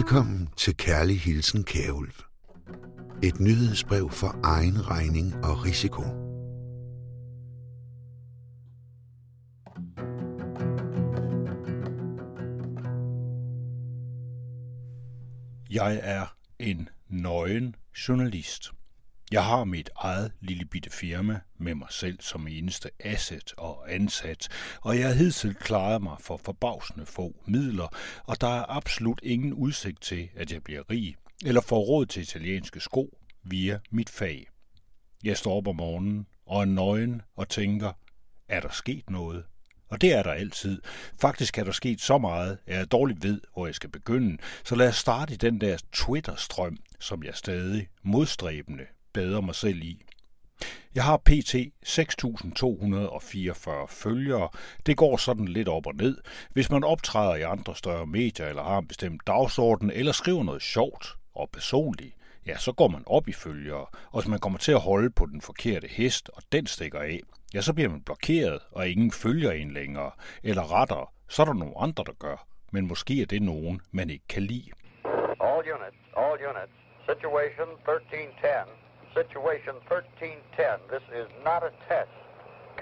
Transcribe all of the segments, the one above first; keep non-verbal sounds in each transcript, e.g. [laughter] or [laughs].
Velkommen til Kærlig Hilsen Kærulv. Et nyhedsbrev for egen regning og risiko. Jeg er en nøgen journalist. Jeg har mit eget lille bitte firma med mig selv som eneste asset og ansat, og jeg har hidtil klaret mig for forbavsende få midler, og der er absolut ingen udsigt til, at jeg bliver rig eller får råd til italienske sko via mit fag. Jeg står op om morgenen og er nøgen og tænker, er der sket noget? Og det er der altid. Faktisk er der sket så meget, at jeg dårligt ved, hvor jeg skal begynde. Så lad os starte i den der Twitter-strøm, som jeg stadig modstræbende bedre mig selv i. Jeg har pt. 6.244 følgere. Det går sådan lidt op og ned. Hvis man optræder i andre større medier, eller har en bestemt dagsorden, eller skriver noget sjovt og personligt, ja, så går man op i følgere. Og hvis man kommer til at holde på den forkerte hest, og den stikker af, ja, så bliver man blokeret, og ingen følger en længere. Eller rettere, så er der nogle andre, der gør. Men måske er det nogen, man ikke kan lide. All units, all units. Situation 1310. Situation 1310. This is not a test.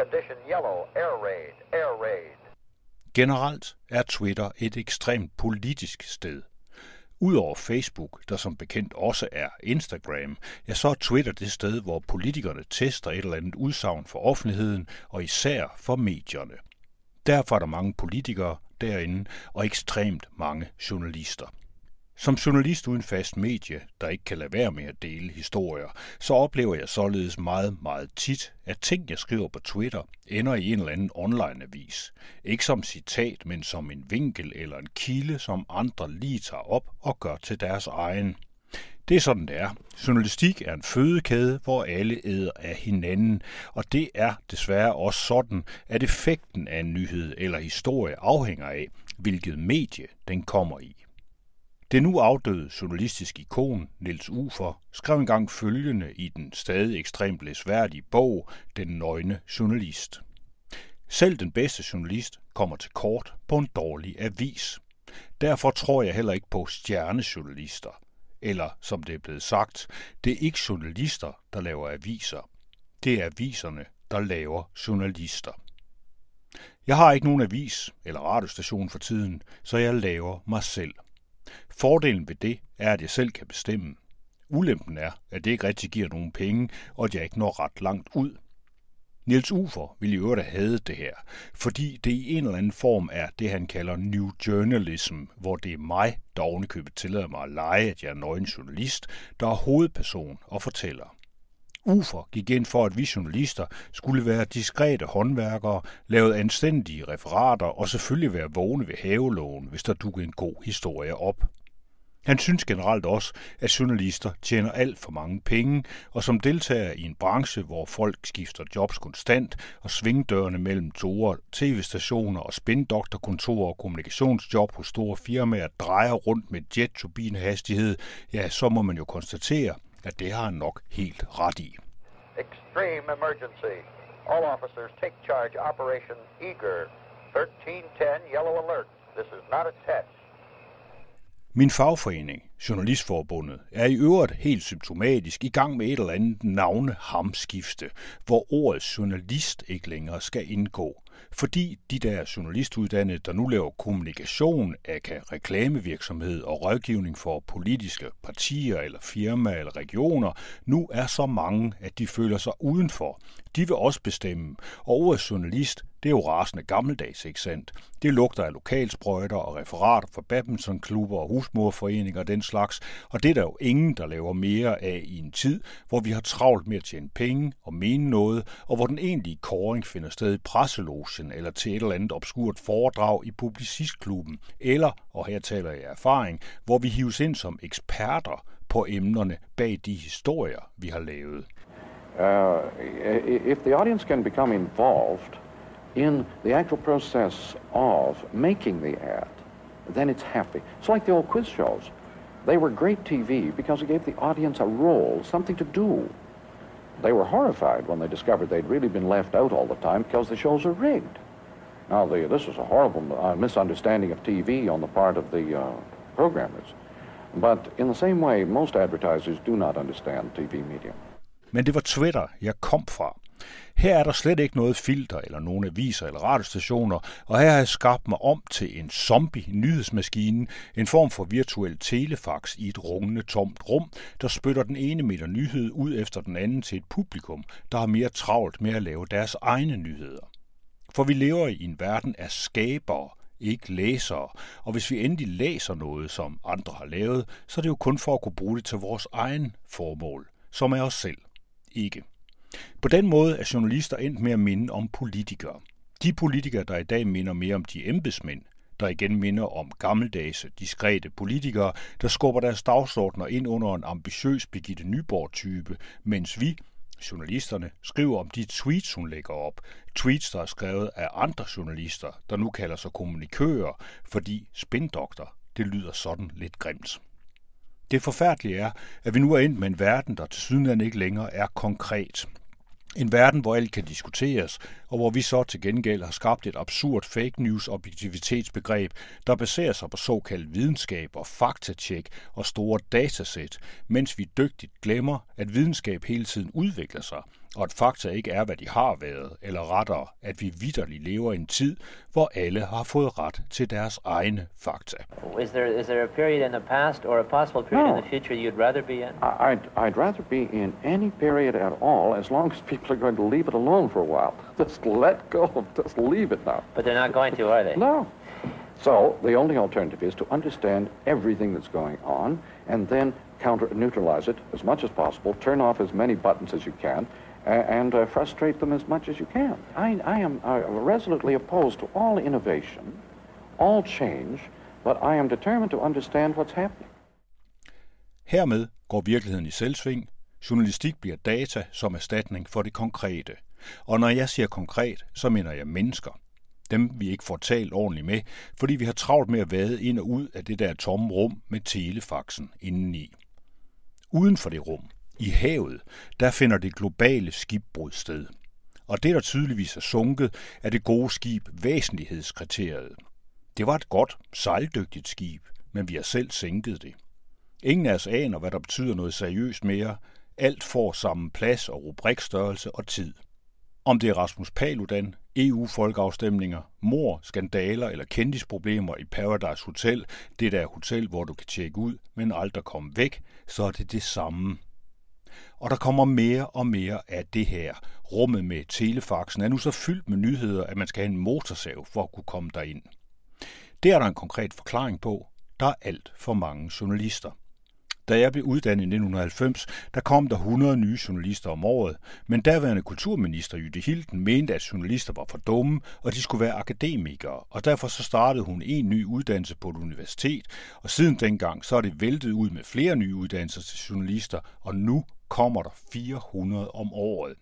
Condition yellow. Air raid. Air raid. Generelt er Twitter et ekstremt politisk sted. Udover Facebook, der som bekendt også er Instagram, ja, så er Twitter det sted, hvor politikerne tester et eller andet udsagn for offentligheden, og især for medierne. Derfor er der mange politikere derinde, og ekstremt mange journalister. Som journalist uden fast medie, der ikke kan lade være med at dele historier, så oplever jeg således meget, meget tit, at ting, jeg skriver på Twitter, ender i en eller anden online-avis. Ikke som citat, men som en vinkel eller en kilde, som andre lige tager op og gør til deres egen. Det er sådan, det er. Journalistik er en fødekæde, hvor alle æder af hinanden, og det er desværre også sådan, at effekten af en nyhed eller historie afhænger af, hvilket medie den kommer i. Det nu afdøde journalistisk ikon, Niels Ufer, skrev engang følgende i den stadig ekstremt læsværdige bog Den nøgne journalist. Selv den bedste journalist kommer til kort på en dårlig avis. Derfor tror jeg heller ikke på stjernejournalister. Eller, som det er blevet sagt, det er ikke journalister, der laver aviser. Det er aviserne, der laver journalister. Jeg har ikke nogen avis eller radiostation for tiden, så jeg laver mig selv – Fordelen ved det er, at jeg selv kan bestemme. Ulempen er, at det ikke rigtig giver nogen penge, og at jeg ikke når ret langt ud. Niels Ufer ville i øvrigt have det her, fordi det i en eller anden form er det, han kalder New Journalism, hvor det er mig, der ovenikøbet tillader mig at lege, at jeg er nøgen journalist, der er hovedperson og fortæller. Ufer gik ind for, at vi journalister skulle være diskrete håndværkere, lave anstændige referater og selvfølgelig være vågne ved haveloven, hvis der dukkede en god historie op. Han synes generelt også, at journalister tjener alt for mange penge, og som deltager i en branche, hvor folk skifter jobs konstant, og svingdørene mellem store tv-stationer og spindoktorkontorer og kommunikationsjob hos store firmaer drejer rundt med jet-turbinehastighed, ja, så må man jo konstatere, at det har han nok helt ret i. Extreme emergency. All officers take charge. Operation Eager. 1310 yellow alert. This is not a test. Min fagforening, Journalistforbundet, er i øvrigt helt symptomatisk i gang med et eller andet navnehamskifte, hvor ordet journalist ikke længere skal indgå. Fordi de der journalistuddannede, der nu laver kommunikation af reklamevirksomhed og rådgivning for politiske partier eller firmaer eller regioner, nu er så mange, at de føler sig udenfor. De vil også bestemme, og ordet journalist det er jo rasende gammeldags, ikke sandt? Det lugter af lokalsprøjter og referater fra badmintonklubber og husmorforeninger og den slags, og det er der jo ingen, der laver mere af i en tid, hvor vi har travlt med at tjene penge og mene noget, og hvor den egentlige koring finder sted i presselogen eller til et eller andet obskurt foredrag i publicistklubben, eller, og her taler jeg erfaring, hvor vi hives ind som eksperter på emnerne bag de historier, vi har lavet. Uh, if the audience can become involved in the actual process of making the ad, then it's happy. It's like the old quiz shows. They were great TV because it gave the audience a role, something to do. They were horrified when they discovered they'd really been left out all the time because the shows are rigged. Now, the, this is a horrible uh, misunderstanding of TV on the part of the uh, programmers. But in the same way, most advertisers do not understand TV media. Men det var Twitter, jeg kom fra. Her er der slet ikke noget filter eller nogen aviser eller radiostationer, og her har jeg skabt mig om til en zombie-nyhedsmaskine, en form for virtuel telefax i et rungende tomt rum, der spytter den ene meter nyhed ud efter den anden til et publikum, der har mere travlt med at lave deres egne nyheder. For vi lever i en verden af skabere, ikke læsere, og hvis vi endelig læser noget, som andre har lavet, så er det jo kun for at kunne bruge det til vores egen formål, som er os selv. Ikke. På den måde er journalister endt med at minde om politikere. De politikere, der i dag minder mere om de embedsmænd, der igen minder om gammeldags, diskrete politikere, der skubber deres dagsordner ind under en ambitiøs Birgitte Nyborg-type, mens vi, journalisterne, skriver om de tweets, hun lægger op. Tweets, der er skrevet af andre journalister, der nu kalder sig kommunikører, fordi spindoktor, det lyder sådan lidt grimt. Det forfærdelige er, at vi nu er endt med en verden, der til sydenland ikke længere er konkret. En verden, hvor alt kan diskuteres, og hvor vi så til gengæld har skabt et absurd fake news objektivitetsbegreb, der baserer sig på såkaldt videnskab og faktatjek og store datasæt, mens vi dygtigt glemmer, at videnskab hele tiden udvikler sig, og at fakta ikke er, hvad de har været, eller rettere, at vi vidderligt lever i en tid, hvor alle har fået ret til deres egne fakta. Is there, is there a period in the past or a possible period no. in the future you'd rather be in? I'd, I'd rather be in any period at all as long as people are going to leave it alone for a while. [laughs] Just let go, just leave it now. But they're not going to, are they? No. So the only alternative is to understand everything that's going on and then counter neutralize it as much as possible, turn off as many buttons as you can, and uh, frustrate them as much as you can. I, I am uh, resolutely opposed to all innovation, all change, but I am determined to understand what's happening. Hermed går virkeligheden i selvsving. Journalistik bliver data som erstatning for det konkrete. Og når jeg siger konkret, så mener jeg mennesker. Dem vi ikke får talt ordentligt med, fordi vi har travlt med at vade ind og ud af det der tomme rum med telefaxen indeni. Uden for det rum, i havet, der finder det globale skibbrud sted. Og det, der tydeligvis er sunket, er det gode skib væsentlighedskriteriet. Det var et godt, sejldygtigt skib, men vi har selv sænket det. Ingen af os aner, hvad der betyder noget seriøst mere. Alt får samme plads og rubrikstørrelse og tid. Om det er Rasmus Paludan, EU-folkeafstemninger, mor, skandaler eller kendisproblemer i Paradise Hotel, det der hotel, hvor du kan tjekke ud, men aldrig komme væk, så er det det samme. Og der kommer mere og mere af det her. Rummet med telefaxen er nu så fyldt med nyheder, at man skal have en motorsav for at kunne komme derind. Det er der en konkret forklaring på. Der er alt for mange journalister. Da jeg blev uddannet i 1990, der kom der 100 nye journalister om året, men daværende kulturminister Jytte Hilden mente, at journalister var for dumme, og de skulle være akademikere, og derfor så startede hun en ny uddannelse på et universitet, og siden dengang så er det væltet ud med flere nye uddannelser til journalister, og nu kommer der 400 om året.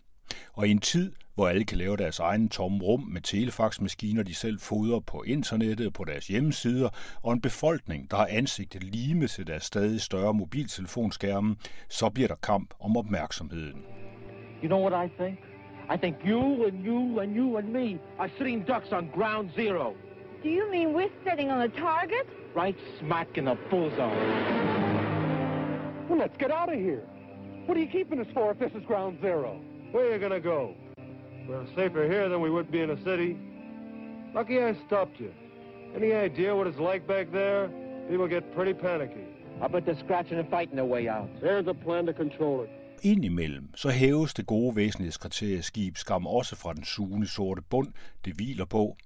Og i en tid, hvor alle kan lave deres egen tomme rum med telefaxmaskiner, de selv fodrer på internettet på deres hjemmesider, og en befolkning, der har ansigtet lime til deres stadig større mobiltelefonskærme, så bliver der kamp om opmærksomheden. You know what I think? I think you and you and you and me are sitting ducks on ground zero. Do you mean we're sitting on a target? Right smack in the bullseye. Well, let's get out of here. What are you keeping us for if this is ground zero? Where are you gonna go? We're safer here than we would be in a city. Lucky I stopped you. Any idea what it's like back there? People get pretty panicky. I bet they're scratching and fighting their way out. There's a plan to control it. Indimellem så hæves det gode væsentlighedskriterie skib skam også fra den sugende sorte bund, det hviler på.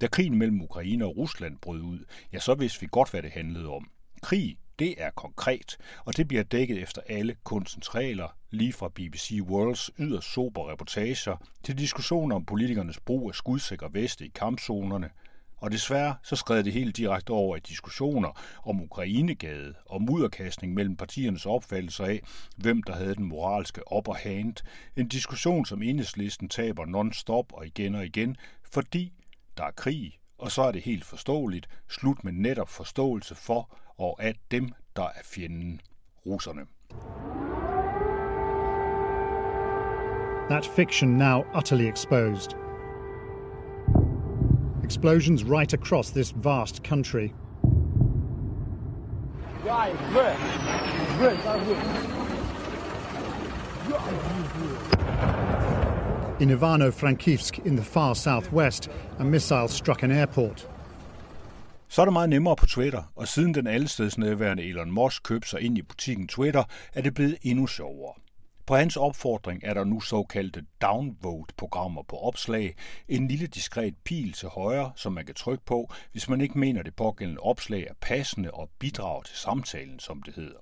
Da krigen mellem Ukraine og Rusland brød ud, ja så vidste vi godt, hvad det handlede om. Krig, det er konkret, og det bliver dækket efter alle kunstens regler, lige fra BBC Worlds yderst sober reportager til diskussioner om politikernes brug af skudsikre veste i kampzonerne, og desværre så skred det helt direkte over i diskussioner om Ukrainegade og mudderkastning mellem partiernes opfattelser af, hvem der havde den moralske upper hand. En diskussion, som enhedslisten taber non-stop og igen og igen, fordi der er krig, og så er det helt forståeligt, slut med netop forståelse for og at dem, der er fjenden, russerne. That fiction now utterly exposed. Explosions right across this vast country. In Ivano-Frankivsk in the far southwest, a missile struck an airport. Så er det meget nemmere på Twitter, og siden den allestedsnedværende Elon Musk købte sig ind i butikken Twitter, er det blevet endnu sjovere. På hans opfordring er der nu såkaldte downvote-programmer på opslag, en lille diskret pil til højre, som man kan trykke på, hvis man ikke mener, det pågældende opslag er passende og bidrager til samtalen, som det hedder.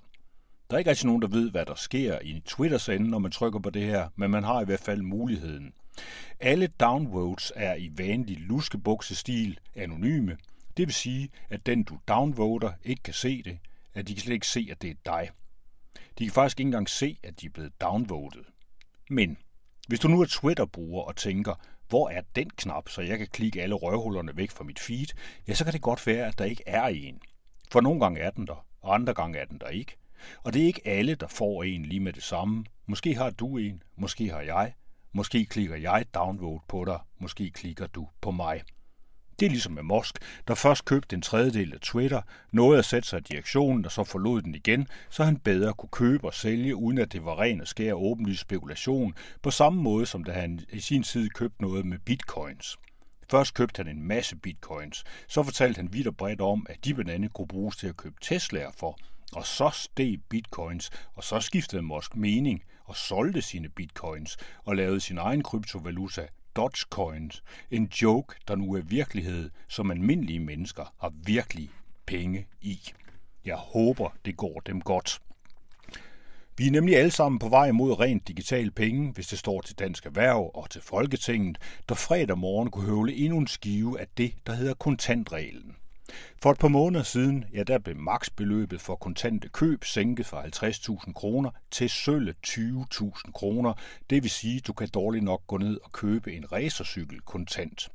Der er ikke rigtig nogen, der ved, hvad der sker i Twitters ende, når man trykker på det her, men man har i hvert fald muligheden. Alle downvotes er i vanlig luskebuksestil anonyme. Det vil sige, at den du downvoter ikke kan se det, at de kan slet ikke se, at det er dig. De kan faktisk ikke engang se, at de er blevet downvotet. Men hvis du nu er Twitter-bruger og tænker, hvor er den knap, så jeg kan klikke alle røvhullerne væk fra mit feed, ja, så kan det godt være, at der ikke er en. For nogle gange er den der, og andre gange er den der ikke. Og det er ikke alle, der får en lige med det samme. Måske har du en, måske har jeg. Måske klikker jeg downvote på dig, måske klikker du på mig. Det er ligesom med Musk, der først købte en tredjedel af Twitter, nåede at sætte sig i direktionen og så forlod den igen, så han bedre kunne købe og sælge, uden at det var ren og skær åbenlyst spekulation, på samme måde som da han i sin tid købte noget med bitcoins. Først købte han en masse bitcoins, så fortalte han vidt og bredt om, at de blandt andet kunne bruges til at købe Tesla'er for, og så steg bitcoins, og så skiftede Musk mening og solgte sine bitcoins og lavede sin egen kryptovaluta Dogecoins. En joke, der nu er virkelighed, som almindelige mennesker har virkelig penge i. Jeg håber, det går dem godt. Vi er nemlig alle sammen på vej mod rent digital penge, hvis det står til Dansk Erhverv og til Folketinget, der fredag morgen kunne høvle endnu en skive af det, der hedder kontantreglen. For et par måneder siden, ja, der blev maksbeløbet for kontante køb sænket fra 50.000 kroner til sølle 20.000 kroner. Det vil sige, du kan dårligt nok gå ned og købe en racercykel kontant.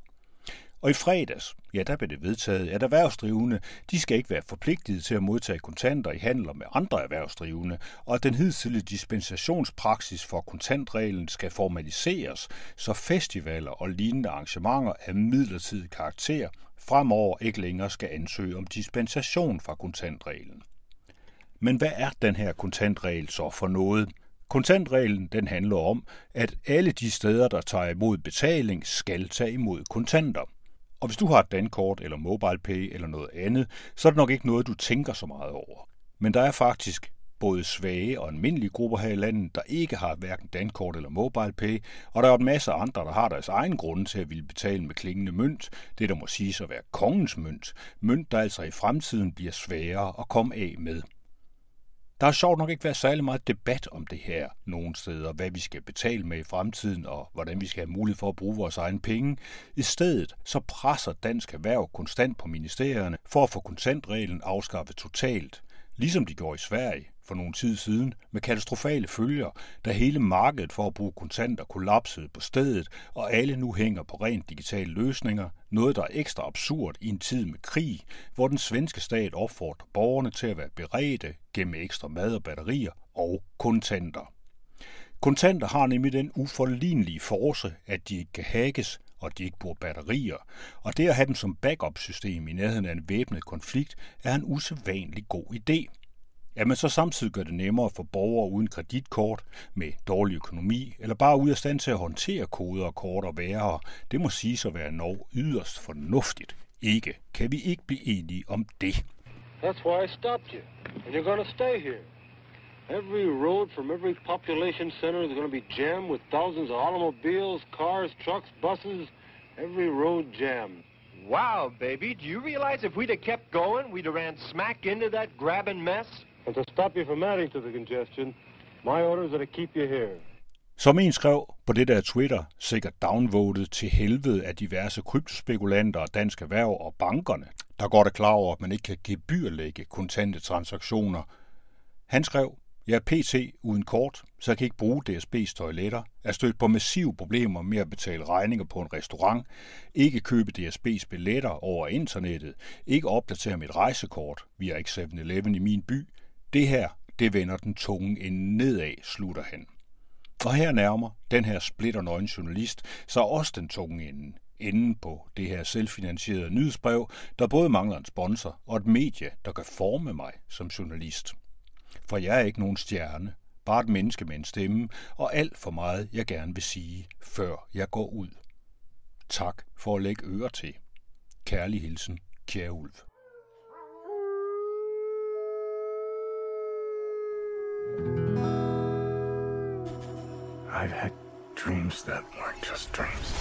Og i fredags, ja, der blev det vedtaget, at erhvervsdrivende, de skal ikke være forpligtet til at modtage kontanter i handler med andre erhvervsdrivende, og at den hidtidige dispensationspraksis for kontantreglen skal formaliseres, så festivaler og lignende arrangementer af midlertidig karakter fremover ikke længere skal ansøge om dispensation fra kontantreglen. Men hvad er den her kontantregel så for noget? Kontantreglen den handler om, at alle de steder, der tager imod betaling, skal tage imod kontanter. Og hvis du har et dankort eller MobilePay eller noget andet, så er det nok ikke noget, du tænker så meget over. Men der er faktisk både svage og almindelige grupper her i landet, der ikke har hverken dankort eller MobilePay, og der er en masse andre, der har deres egen grunde til at ville betale med klingende mønt, det der må siges at være kongens mønt, mønt der altså i fremtiden bliver sværere at komme af med. Der har sjovt nok ikke været særlig meget debat om det her nogen steder, hvad vi skal betale med i fremtiden og hvordan vi skal have mulighed for at bruge vores egen penge. I stedet så presser dansk erhverv konstant på ministerierne for at få kontantreglen afskaffet totalt, ligesom de gjorde i Sverige for nogle tid siden med katastrofale følger, da hele markedet for at bruge kontanter kollapsede på stedet, og alle nu hænger på rent digitale løsninger, noget der er ekstra absurd i en tid med krig, hvor den svenske stat opfordrer borgerne til at være beredte gennem ekstra mad og batterier og kontanter. Kontanter har nemlig den uforlignelige force, at de ikke kan hackes, og de ikke bruger batterier, og det at have dem som backup-system i nærheden af en væbnet konflikt er en usædvanlig god idé – at man så samtidig gør det nemmere for borgere uden kreditkort, med dårlig økonomi, eller bare ude af stand til at håndtere koder og kort og værre, det må sige at være nok yderst fornuftigt. Ikke. Kan vi ikke blive enige om det? That's why I stopped you. And you're going to stay here. Every road from every population center is going to be jammed with thousands of automobiles, cars, trucks, buses. Every road jammed. Wow, baby, do you realize if we'd have kept going, we'd have ran smack into that grabbing mess? And to stop you from adding to the congestion, my orders are to keep you here. Som en skrev på det der Twitter, sikkert downvotet til helvede af diverse kryptospekulanter og dansk erhverv og bankerne, der går det klar over, at man ikke kan gebyrlægge kontante transaktioner. Han skrev, jeg er PT uden kort, så jeg kan ikke bruge DSB's toiletter, er stødt på massive problemer med at betale regninger på en restaurant, ikke købe DSB's billetter over internettet, ikke opdatere mit rejsekort, via 7-Eleven i min by, det her, det vender den tunge ende nedad, slutter han. Og her nærmer den her splitternøgen journalist så også den tunge ende. enden på det her selvfinansierede nyhedsbrev, der både mangler en sponsor og et medie, der kan forme mig som journalist. For jeg er ikke nogen stjerne, bare et menneske med en stemme, og alt for meget, jeg gerne vil sige, før jeg går ud. Tak for at lægge øre til. Kærlig hilsen, Kjærulv. I've had dreams that weren't just dreams.